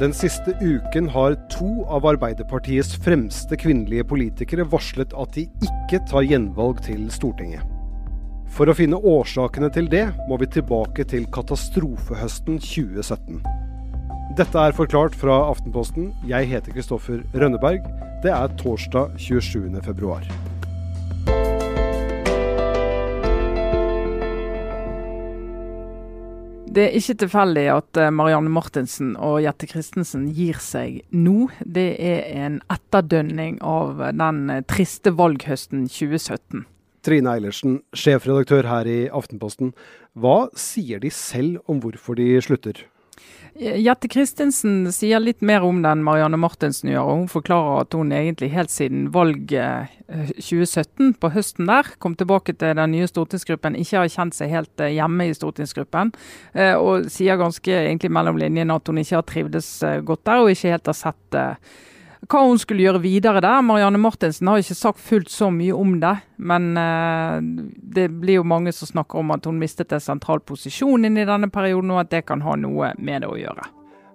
Den siste uken har to av Arbeiderpartiets fremste kvinnelige politikere varslet at de ikke tar gjenvalg til Stortinget. For å finne årsakene til det, må vi tilbake til katastrofehøsten 2017. Dette er forklart fra Aftenposten. Jeg heter Kristoffer Rønneberg. Det er torsdag 27. februar. Det er ikke tilfeldig at eh, Marianne Martinsen og Jette Christensen gir seg nå. Det er en etterdønning av den eh, triste valghøsten 2017. Trine Eilertsen, sjefredaktør her i Aftenposten. Hva sier de selv om hvorfor de slutter? Jette Christensen sier litt mer om den Marianne Martinsen gjør. og Hun forklarer at hun egentlig helt siden valget 2017, eh, på høsten der, kom tilbake til den nye stortingsgruppen, ikke har kjent seg helt eh, hjemme i stortingsgruppen. Eh, og sier ganske egentlig mellom linjene at hun ikke har trivdes godt der, og ikke helt har sett hva hun skulle gjøre videre der. Marianne Martinsen har ikke sagt fullt så mye om det, men eh, det blir jo mange som snakker om at hun mistet en sentral posisjon inn i denne perioden, og at det kan ha noe med det å gjøre.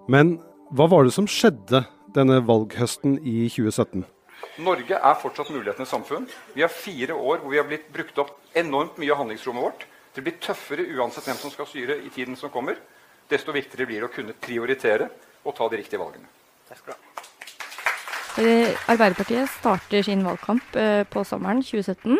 Men hva var det som skjedde denne valghøsten i 2017? Norge er fortsatt mulighetenes samfunn. Vi har fire år hvor vi har blitt brukt opp enormt mye av handlingsrommet vårt. Det blir tøffere uansett hvem som skal styre i tiden som kommer. Desto viktigere blir det å kunne prioritere og ta de riktige valgene. Takk skal du ha. Eh, Arbeiderpartiet starter sin valgkamp eh, på sommeren 2017.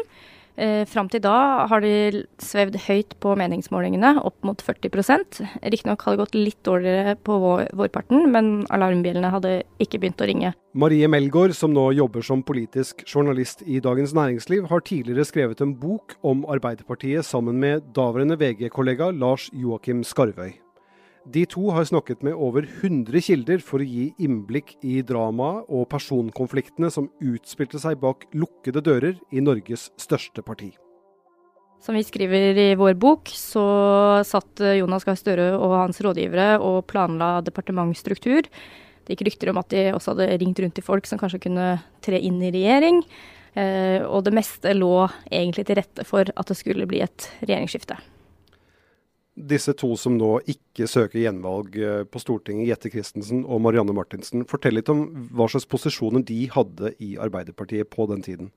Eh, fram til da har de svevd høyt på meningsmålingene, opp mot 40% Riktignok hadde det gått litt dårligere på vårparten, men alarmbjellene hadde ikke begynt å ringe. Marie Melgaard, som nå jobber som politisk journalist i Dagens Næringsliv, har tidligere skrevet en bok om Arbeiderpartiet sammen med daværende VG-kollega Lars Joakim Skarvøy. De to har snakket med over 100 kilder for å gi innblikk i dramaet og personkonfliktene som utspilte seg bak lukkede dører i Norges største parti. Som vi skriver i vår bok, så satt Jonas Gahr Støre og hans rådgivere og planla departementsstruktur. Det gikk rykter om at de også hadde ringt rundt til folk som kanskje kunne tre inn i regjering. Eh, og det meste lå egentlig til rette for at det skulle bli et regjeringsskifte disse to som nå ikke søker gjenvalg eh, på Stortinget, Jette Christensen og Marianne Martinsen. Fortell litt om hva slags posisjoner de hadde i Arbeiderpartiet på den tiden.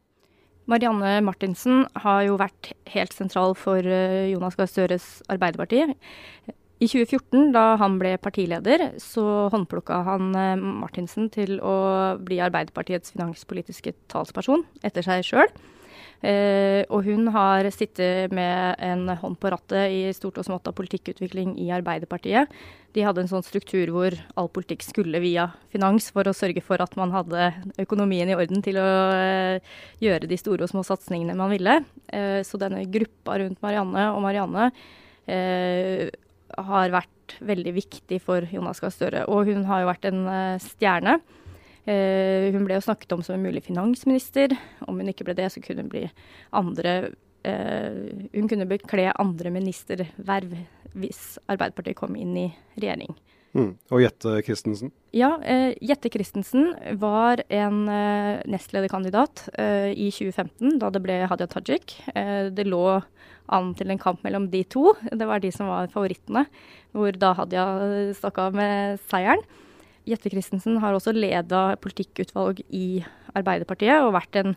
Marianne Martinsen har jo vært helt sentral for eh, Jonas Gahr Støres Arbeiderparti. I 2014, da han ble partileder, så håndplukka han eh, Martinsen til å bli Arbeiderpartiets finanspolitiske talsperson etter seg sjøl. Eh, og hun har sittet med en hånd på rattet i stort og smått av politikkutvikling i Arbeiderpartiet. De hadde en sånn struktur hvor all politikk skulle via finans, for å sørge for at man hadde økonomien i orden til å eh, gjøre de store og små satsingene man ville. Eh, så denne gruppa rundt Marianne og Marianne har vært veldig viktig for Jonas Gahr Støre. Og hun har jo vært en stjerne. Eh, hun ble jo snakket om som en mulig finansminister. Om hun ikke ble det, så kunne hun bli andre eh, Hun kunne bekle andre ministerverv hvis Arbeiderpartiet kom inn i regjering. Mm. Og Jette Christensen? Ja, eh, Jette Christensen var en eh, nestlederkandidat eh, i 2015, da det ble Hadia Tajik. det lå an til en kamp mellom de to. Det var de som var favorittene, hvor da Hadia stakk av med seieren. Jette Christensen har også leda politikkutvalg i Arbeiderpartiet og vært en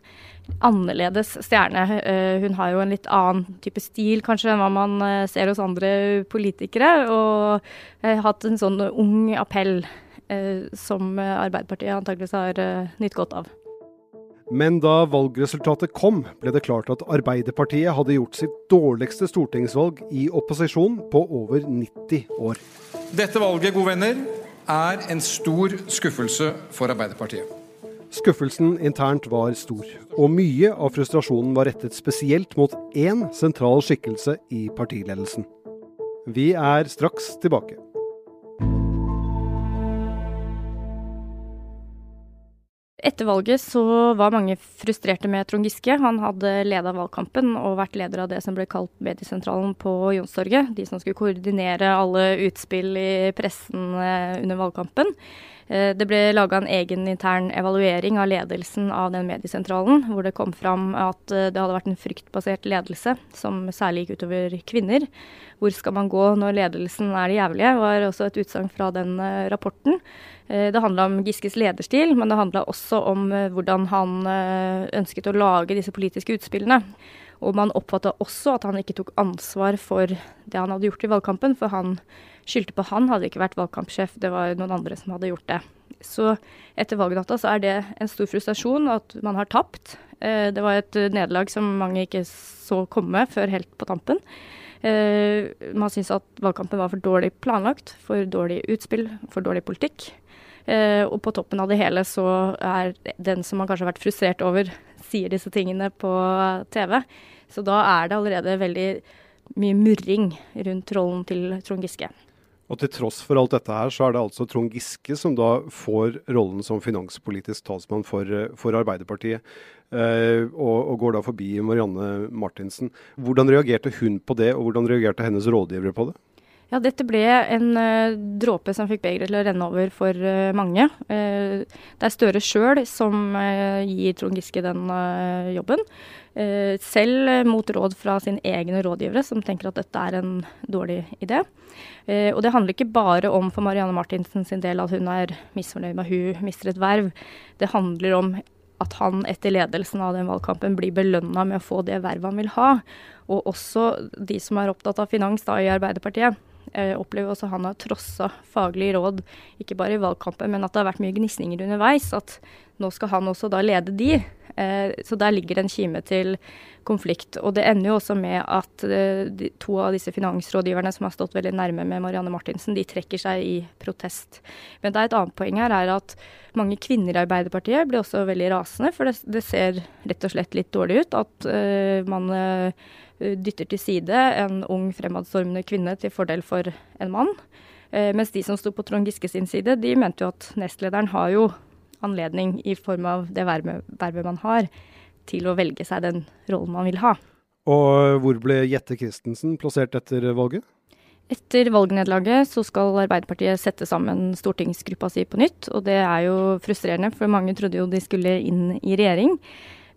annerledes stjerne. Uh, hun har jo en litt annen type stil kanskje enn hva man uh, ser hos andre politikere, og har uh, hatt en sånn ung appell eh, som Arbeiderpartiet antakeligvis har nytt godt av. Men da valgresultatet kom, ble det klart at Arbeiderpartiet hadde gjort sitt dårligste stortingsvalg i opposisjon på over 90 år. Dette valget, gode venner, er en stor skuffelse for Arbeiderpartiet. Skuffelsen internt var stor, og mye av frustrasjonen var rettet spesielt mot én sentral skikkelse i partiledelsen. Vi er straks tilbake. Etter valget så var mange frustrerte med Trond Giske. Han hadde leda valgkampen og vært leder av det som ble kalt Mediesentralen på Jonstorget. De som skulle koordinere alle utspill i pressen eh, under valgkampen. Eh, det ble laga en egen intern evaluering av ledelsen av den mediesentralen, hvor det kom fram at eh, det hadde vært en fryktbasert ledelse, som særlig gikk utover kvinner. Hvor skal man gå når ledelsen er det jævlige, var også et utsagn fra den eh, rapporten. Det handla om Giskes lederstil, men det handla også om hvordan han ønsket å lage disse politiske utspillene. Og man oppfatta også at han ikke tok ansvar for det han hadde gjort i valgkampen, for han skyldte på han, hadde ikke vært valgkampsjef, det var noen andre som hadde gjort det. Så etter valgnatta så er det en stor frustrasjon at man har tapt. Eh, det var et nederlag som mange ikke så komme før helt på tampen. Eh, man syns at valgkampen var for dårlig planlagt, for dårlig utspill, for dårlig politikk. Eh, og på toppen av det hele så er den som man kanskje har vært frustrert over, sier disse tingene på TV. Så da er det allerede veldig mye murring rundt rollen til Trond Giske. Og til tross for alt dette her, så er det altså Trond Giske som da får rollen som finanspolitisk talsmann for, for Arbeiderpartiet, eh, og, og, går da forbi Marianne Martinsen. Hvordan reagerte hun på det, og hvordan reagerte hennes rådgivere på det? Ja, dette ble en uh, dråpe som fikk begeret til å renne over for uh, mange. Uh, det er Støre sjøl som gir Trond Giske den jobben. selv mot råd fra sine egne rådgivere, som tenker at dette er en dårlig idé. og det handler ikke bare om for Marianne Martinsen sin del at hun er misfornøyd med at hun mister et verv. Det handler om at han etter ledelsen av den valgkampen blir belønna med å få det vervet han vil ha. Og også de som er opptatt av finans da i Arbeiderpartiet jeg opplever også han har trossa faglige råd, ikke bare i valgkampen, men at det har vært mye gnisninger underveis. At nå skal han også da lede de. Eh, så der ligger det en kime til konflikt. Og det ender jo også med at eh, to av disse finansrådgiverne som har stått veldig nærme med Marianne Martinsen, de trekker seg i protest. Men det er et annet poeng her er at mange kvinner i Arbeiderpartiet blir også veldig rasende, for det, det ser rett og slett litt dårlig ut at uh, man uh, dytter til side en ung fremadstormende kvinne til fordel for en mann. Mens de som sto på Trond Giske sin side, de mente jo at nestlederen har jo anledning, i form av det vervet man har, til å velge seg den rollen man vil ha. Og hvor ble Jette Christensen plassert etter valget? Etter valgnederlaget så skal Arbeiderpartiet sette sammen stortingsgruppa si på nytt. Og det er jo frustrerende, for mange trodde jo de skulle inn i regjering.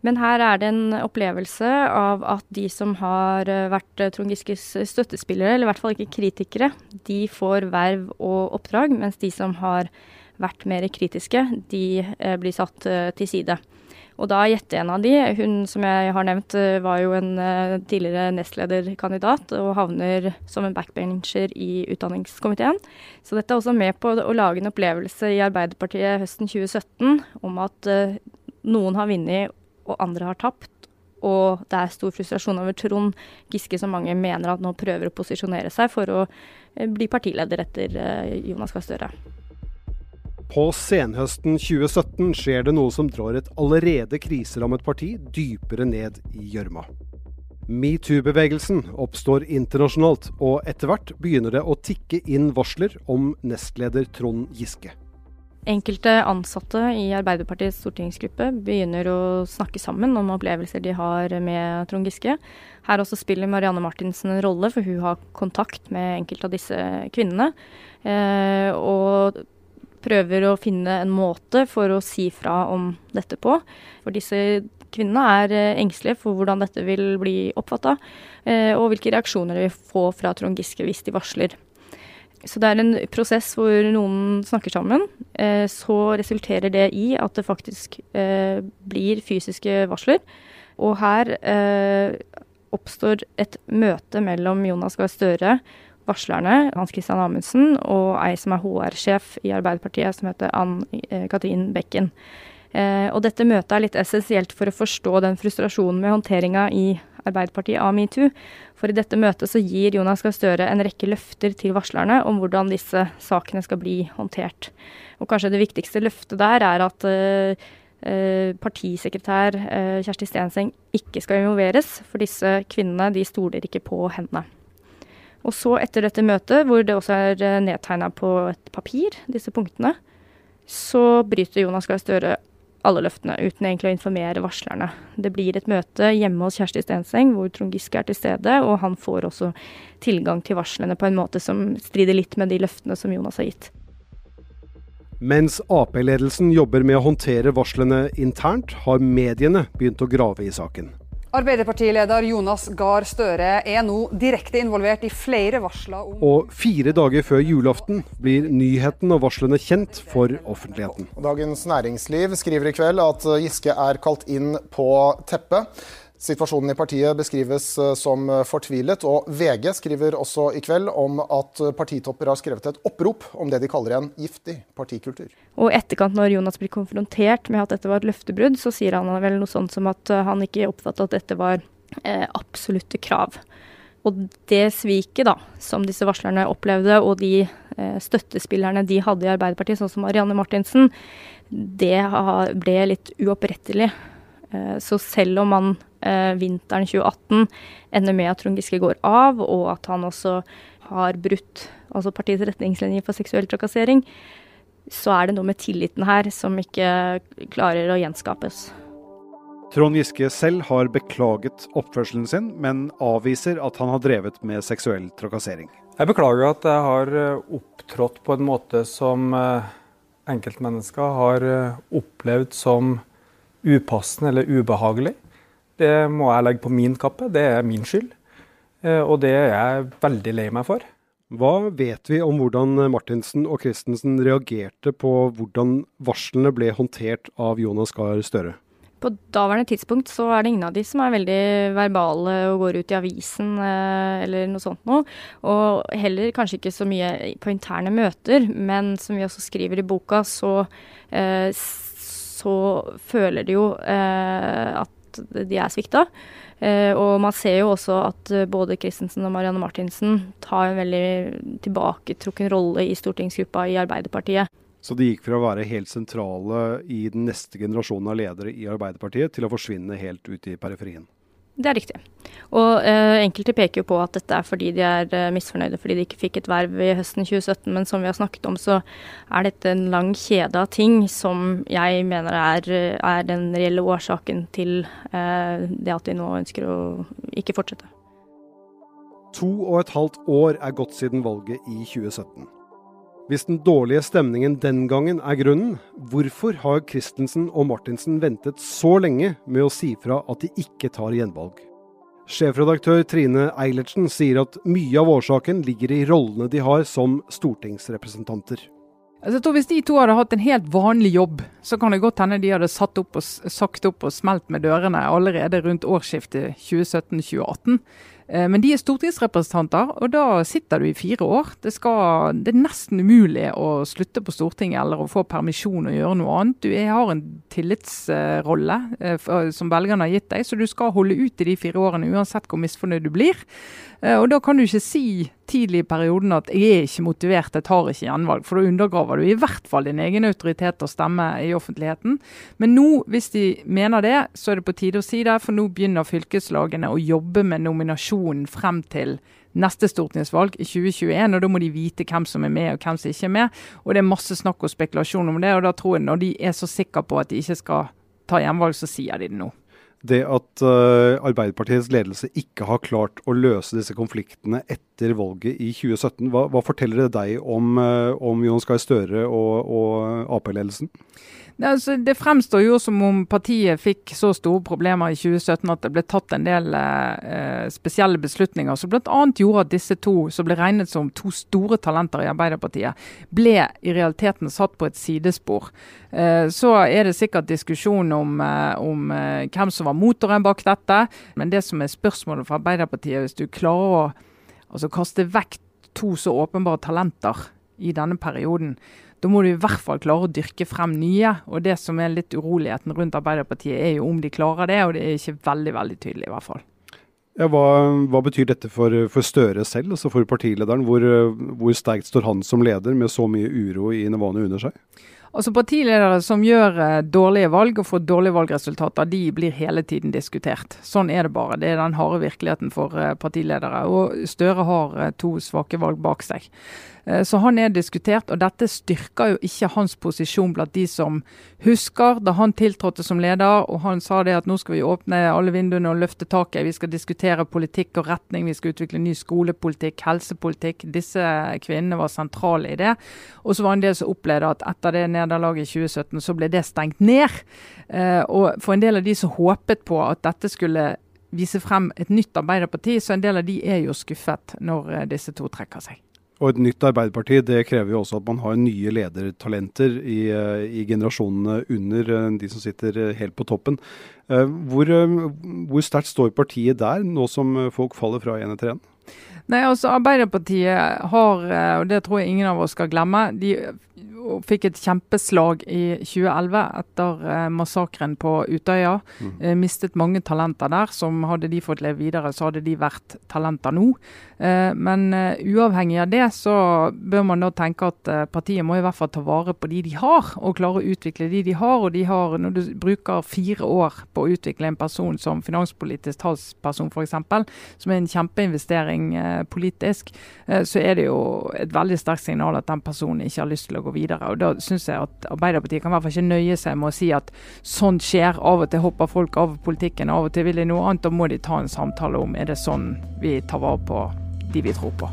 Men her er det en opplevelse av at de som har eh, vært eh, Trond Giskes støttespillere, eller i hvert fall ikke kritikere, de får verv og oppdrag, mens de som har vært mer kritiske, de eh, blir satt til side. Og da gjette en av de, hun som jeg har nevnt, var jo en tidligere nestlederkandidat og havner som en backbencher i utdanningskomiteen. Så dette er også med på å lage en opplevelse i Arbeiderpartiet høsten 2017 om at noen har vunnet og andre har tapt. Og det er stor frustrasjon over Trond Giske, som mange mener at nå prøver å posisjonere seg for å eh, bli partileder etter eh, Jonas Gahr Støre. På senhøsten 2017 skjer det noe som drar et allerede kriserammet parti dypere ned i gjørma. Metoo-bevegelsen oppstår internasjonalt, og etter hvert begynner det å tikke inn varsler om nestleder Trond Giske. Enkelte ansatte i Arbeiderpartiets stortingsgruppe begynner å snakke sammen om opplevelser de har med Trond Giske. Her også spiller Marianne Martinsen en rolle, for hun har kontakt med enkelte av disse kvinnene. Eh, og prøver å finne en måte for å si fra om dette på. For disse kvinnene er eh, engstelige for hvordan dette vil bli oppfatta, eh, og hvilke reaksjoner de vil få fra Trond Giske hvis de varsler. Så det er en prosess hvor noen snakker sammen. Eh, så resulterer det i at det faktisk blir fysiske varsler. Og her oppstår et møte mellom Jonas Gahr Støre, varslerne, Hans Christian Amundsen, og ei som er HR-sjef i Arbeiderpartiet, som heter Ann Katrin Bekken. og dette møtet er litt essensielt for å forstå den frustrasjonen med håndteringa i Arbeiderpartiet av metoo. For i dette møtet så gir Jonas Gahr Støre en rekke løfter til varslerne om hvordan disse sakene skal bli håndtert. Og kanskje det viktigste løftet der er at eh, partisekretær eh, Kjersti Stenseng ikke skal involveres, for disse kvinnene de stoler ikke på henne. Og så etter dette møtet, hvor det også er nedtegna på et papir, disse punktene, så bryter Jonas Gahr Støre alle løftene, uten egentlig å informere varslerne. Det blir et møte hjemme hos Kjersti Stenseng, hvor Trond Giske er til stede, og han får også tilgang til varslene på en måte som strider litt med de løftene som Jonas har gitt. Mens Ap-ledelsen jobber med å håndtere varslene internt, har mediene begynt å grave i saken. Arbeiderpartileder Jonas Gahr Støre er nå direkte involvert i flere varsler om Og fire dager før julaften blir nyheten og varslene kjent for offentligheten. Dagens Næringsliv skriver i kveld at Giske er kalt inn på teppet. Situasjonen i partiet beskrives eh, som fortvilet, og VG skriver også i kveld om at partitopper har skrevet et opprop om det de kaller en giftig partikultur. Og etterkant, når Jonas blir konfrontert med at dette var et løftebrudd, så sier han vel noe sånt som at eh, han ikke oppfattet at dette var eh, absolutte krav. Og det sviket da, som disse varslerne opplevde, og de eh, støttespillerne de hadde i Arbeiderpartiet, sånn som Marianne Martinsen, det ble litt uopprettelig. Eh, så selv om man eh, vinteren 2018 ender med at Trond Giske går av, og at han også har brutt altså partiets retningslinjer for seksuell trakassering, så er det noe med tilliten her som ikke klarer å gjenskapes. Trond Giske selv har beklaget oppførselen sin, men avviser at han har drevet med seksuell trakassering. Jeg beklager at jeg har eh, opptrådt på en måte som enkeltmennesker har opplevd som upassende eller ubehagelig. Det må jeg legge på min kappe, det er min skyld. Eh, og det er jeg veldig lei meg for. Hva vet vi om hvordan Martinsen og Christensen reagerte på hvordan varslene ble håndtert av Jonas Gahr Støre? På daværende tidspunkt så er det ingen av de som er veldig verbale og går ut i avisen eh, eller noe sånt noe. Og heller kanskje ikke så mye på interne møter, men som vi også skriver i boka, så eh, så føler de jo eh, de er svikta. Eh, og man ser jo også at eh, både Christensen og Marianne Martinsen tar en veldig tilbaketrukken rolle i stortingsgruppa i Arbeiderpartiet. Så de gikk fra å være helt sentrale i den neste generasjonen av ledere i Arbeiderpartiet, til å forsvinne helt ut i periferien? Det er riktig. Og eh, enkelte peker jo på at dette er fordi de er eh, misfornøyde fordi de ikke fikk et verv i høsten 2017, men som vi har snakket om, så er dette en lang kjede av ting som jeg mener er, er den reelle årsaken til eh, det at de nå ønsker å ikke fortsette. To og et halvt år er gått siden valget i 2017. Hvis den dårlige stemningen den gangen er grunnen, hvorfor har Christensen og Martinsen ventet så lenge med å si fra at de ikke tar gjenvalg? Sjefredaktør Trine Eilertsen sier at mye av årsaken ligger i rollene de har som stortingsrepresentanter. Altså, jeg tror Hvis de to hadde hatt en helt vanlig jobb, så kan det godt hende de hadde satt opp og, sagt opp og smelt med dørene allerede rundt årsskiftet 2017-2018. Eh, men de er stortingsrepresentanter, og da sitter du i fire år. Det, skal, det, er nesten umulig å slutte på Stortinget eller å få permisjon og gjøre noe annet. Du har en tillitsrolle eh, som velgerne har gitt deg, så du skal holde ut i de fire årene uansett hvor misfornøyd du blir. Eh, og Da kan du ikke si tidlig i perioden at 'jeg er ikke motivert, jeg tar ikke gjenvalg'. For da undergraver du i hvert fall din egen autoritet og stemme i offentligheten. Men nå, hvis de mener det, så er det på tide å si det. For nå begynner fylkeslagene å jobbe med nominasjonen frem til neste stortingsvalg i 2021. og Da må de vite hvem som er med og hvem som ikke er med. Og Det er masse snakk og spekulasjon om det. og da tror jeg Når de er så sikre på at de ikke skal ta gjenvalg, så sier de det nå det at uh, Arbeiderpartiets ledelse ikke har klart å løse disse konfliktene etter valget i 2017, hva, hva forteller det deg om, uh, om Jonas Gahr Støre og, og Ap-ledelsen? Altså, det fremstår jo som om partiet fikk så store problemer i 2017 at det ble tatt en del eh, spesielle beslutninger som bl.a. gjorde at disse to, som ble regnet som to store talenter i Arbeiderpartiet, ble i realiteten satt på et sidespor. Eh, så er det sikkert diskusjon om, eh, om eh, hvem som var motoren bak dette. Men det som er spørsmålet for Arbeiderpartiet, hvis du klarer å altså, kaste vekk to så åpenbare talenter i denne perioden, da må du i hvert fall klare å dyrke frem nye. Og det som er litt uroligheten rundt Arbeiderpartiet, er jo om de klarer det, og det er ikke veldig, veldig tydelig i hvert fall. Ja, hva, hva, betyr dette for, for, Støre selv, altså for partilederen? Hvor, hvor sterkt står han som leder med så mye uro i Navane under seg? Altså Partiledere som gjør uh, dårlige valg og får dårlige valgresultater, de blir hele tiden diskutert. Sånn er det bare. Det er den harde virkeligheten for uh, partiledere. Og Støre har uh, to svake valg bak seg. Eh, så han er diskutert, og dette styrker jo ikke hans posisjon blant de som husker da han tiltrådte som leder, og han sa det at nå skal vi åpne alle vinduene og løfte taket. Vi skal diskutere politikk og retning, vi skal utvikle ny skolepolitikk, helsepolitikk. Disse kvinnene var sentrale i det. Og så var en del som opplevde at etter det nederlaget i 2017, så ble det stengt ned. Eh, og for en del av de som håpet på at dette skulle vise frem et nytt Arbeiderparti, så en del av de er jo skuffet når eh, disse to trekker seg. Og et nytt Arbeiderparti det krever jo også at man har nye ledertalenter i, eh, i generasjonene under de som sitter helt på toppen. Hvor, hvor sterkt står partiet der, nå som folk faller fra én etter én? Nei, altså Arbeiderpartiet har, og det tror jeg ingen av oss skal glemme, de og fikk et kjempeslag i 2011 etter eh, massakren på Utøya. Mm. Eh, mistet mange talenter der. som Hadde de fått leve videre, så hadde de vært talenter nå. Eh, men uavhengig av det, så bør man da tenke at partiet må i hvert fall ta vare på de de har, og klare å utvikle de de har. Og de har, når du bruker fire år på å utvikle en person som finanspolitisk talsperson f.eks., som er en kjempeinvestering politisk, så er det jo et veldig sterkt signal at den personen ikke har lyst til å gå videre Og Da syns jeg at Arbeiderpartiet kan i hvert fall ikke nøye seg med å si at sånt skjer. Av og til hopper folk av politikken, av og til vil de noe annet. Da må de ta en samtale om er det sånn vi tar vare på de vi tror på.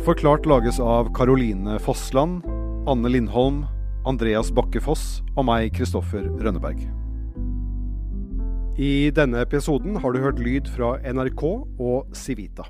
Forklart lages av Caroline Fossland, Anne Lindholm, Andreas Bakke Foss og meg, Kristoffer Rønneberg. I denne episoden har du hørt lyd fra NRK og Civita.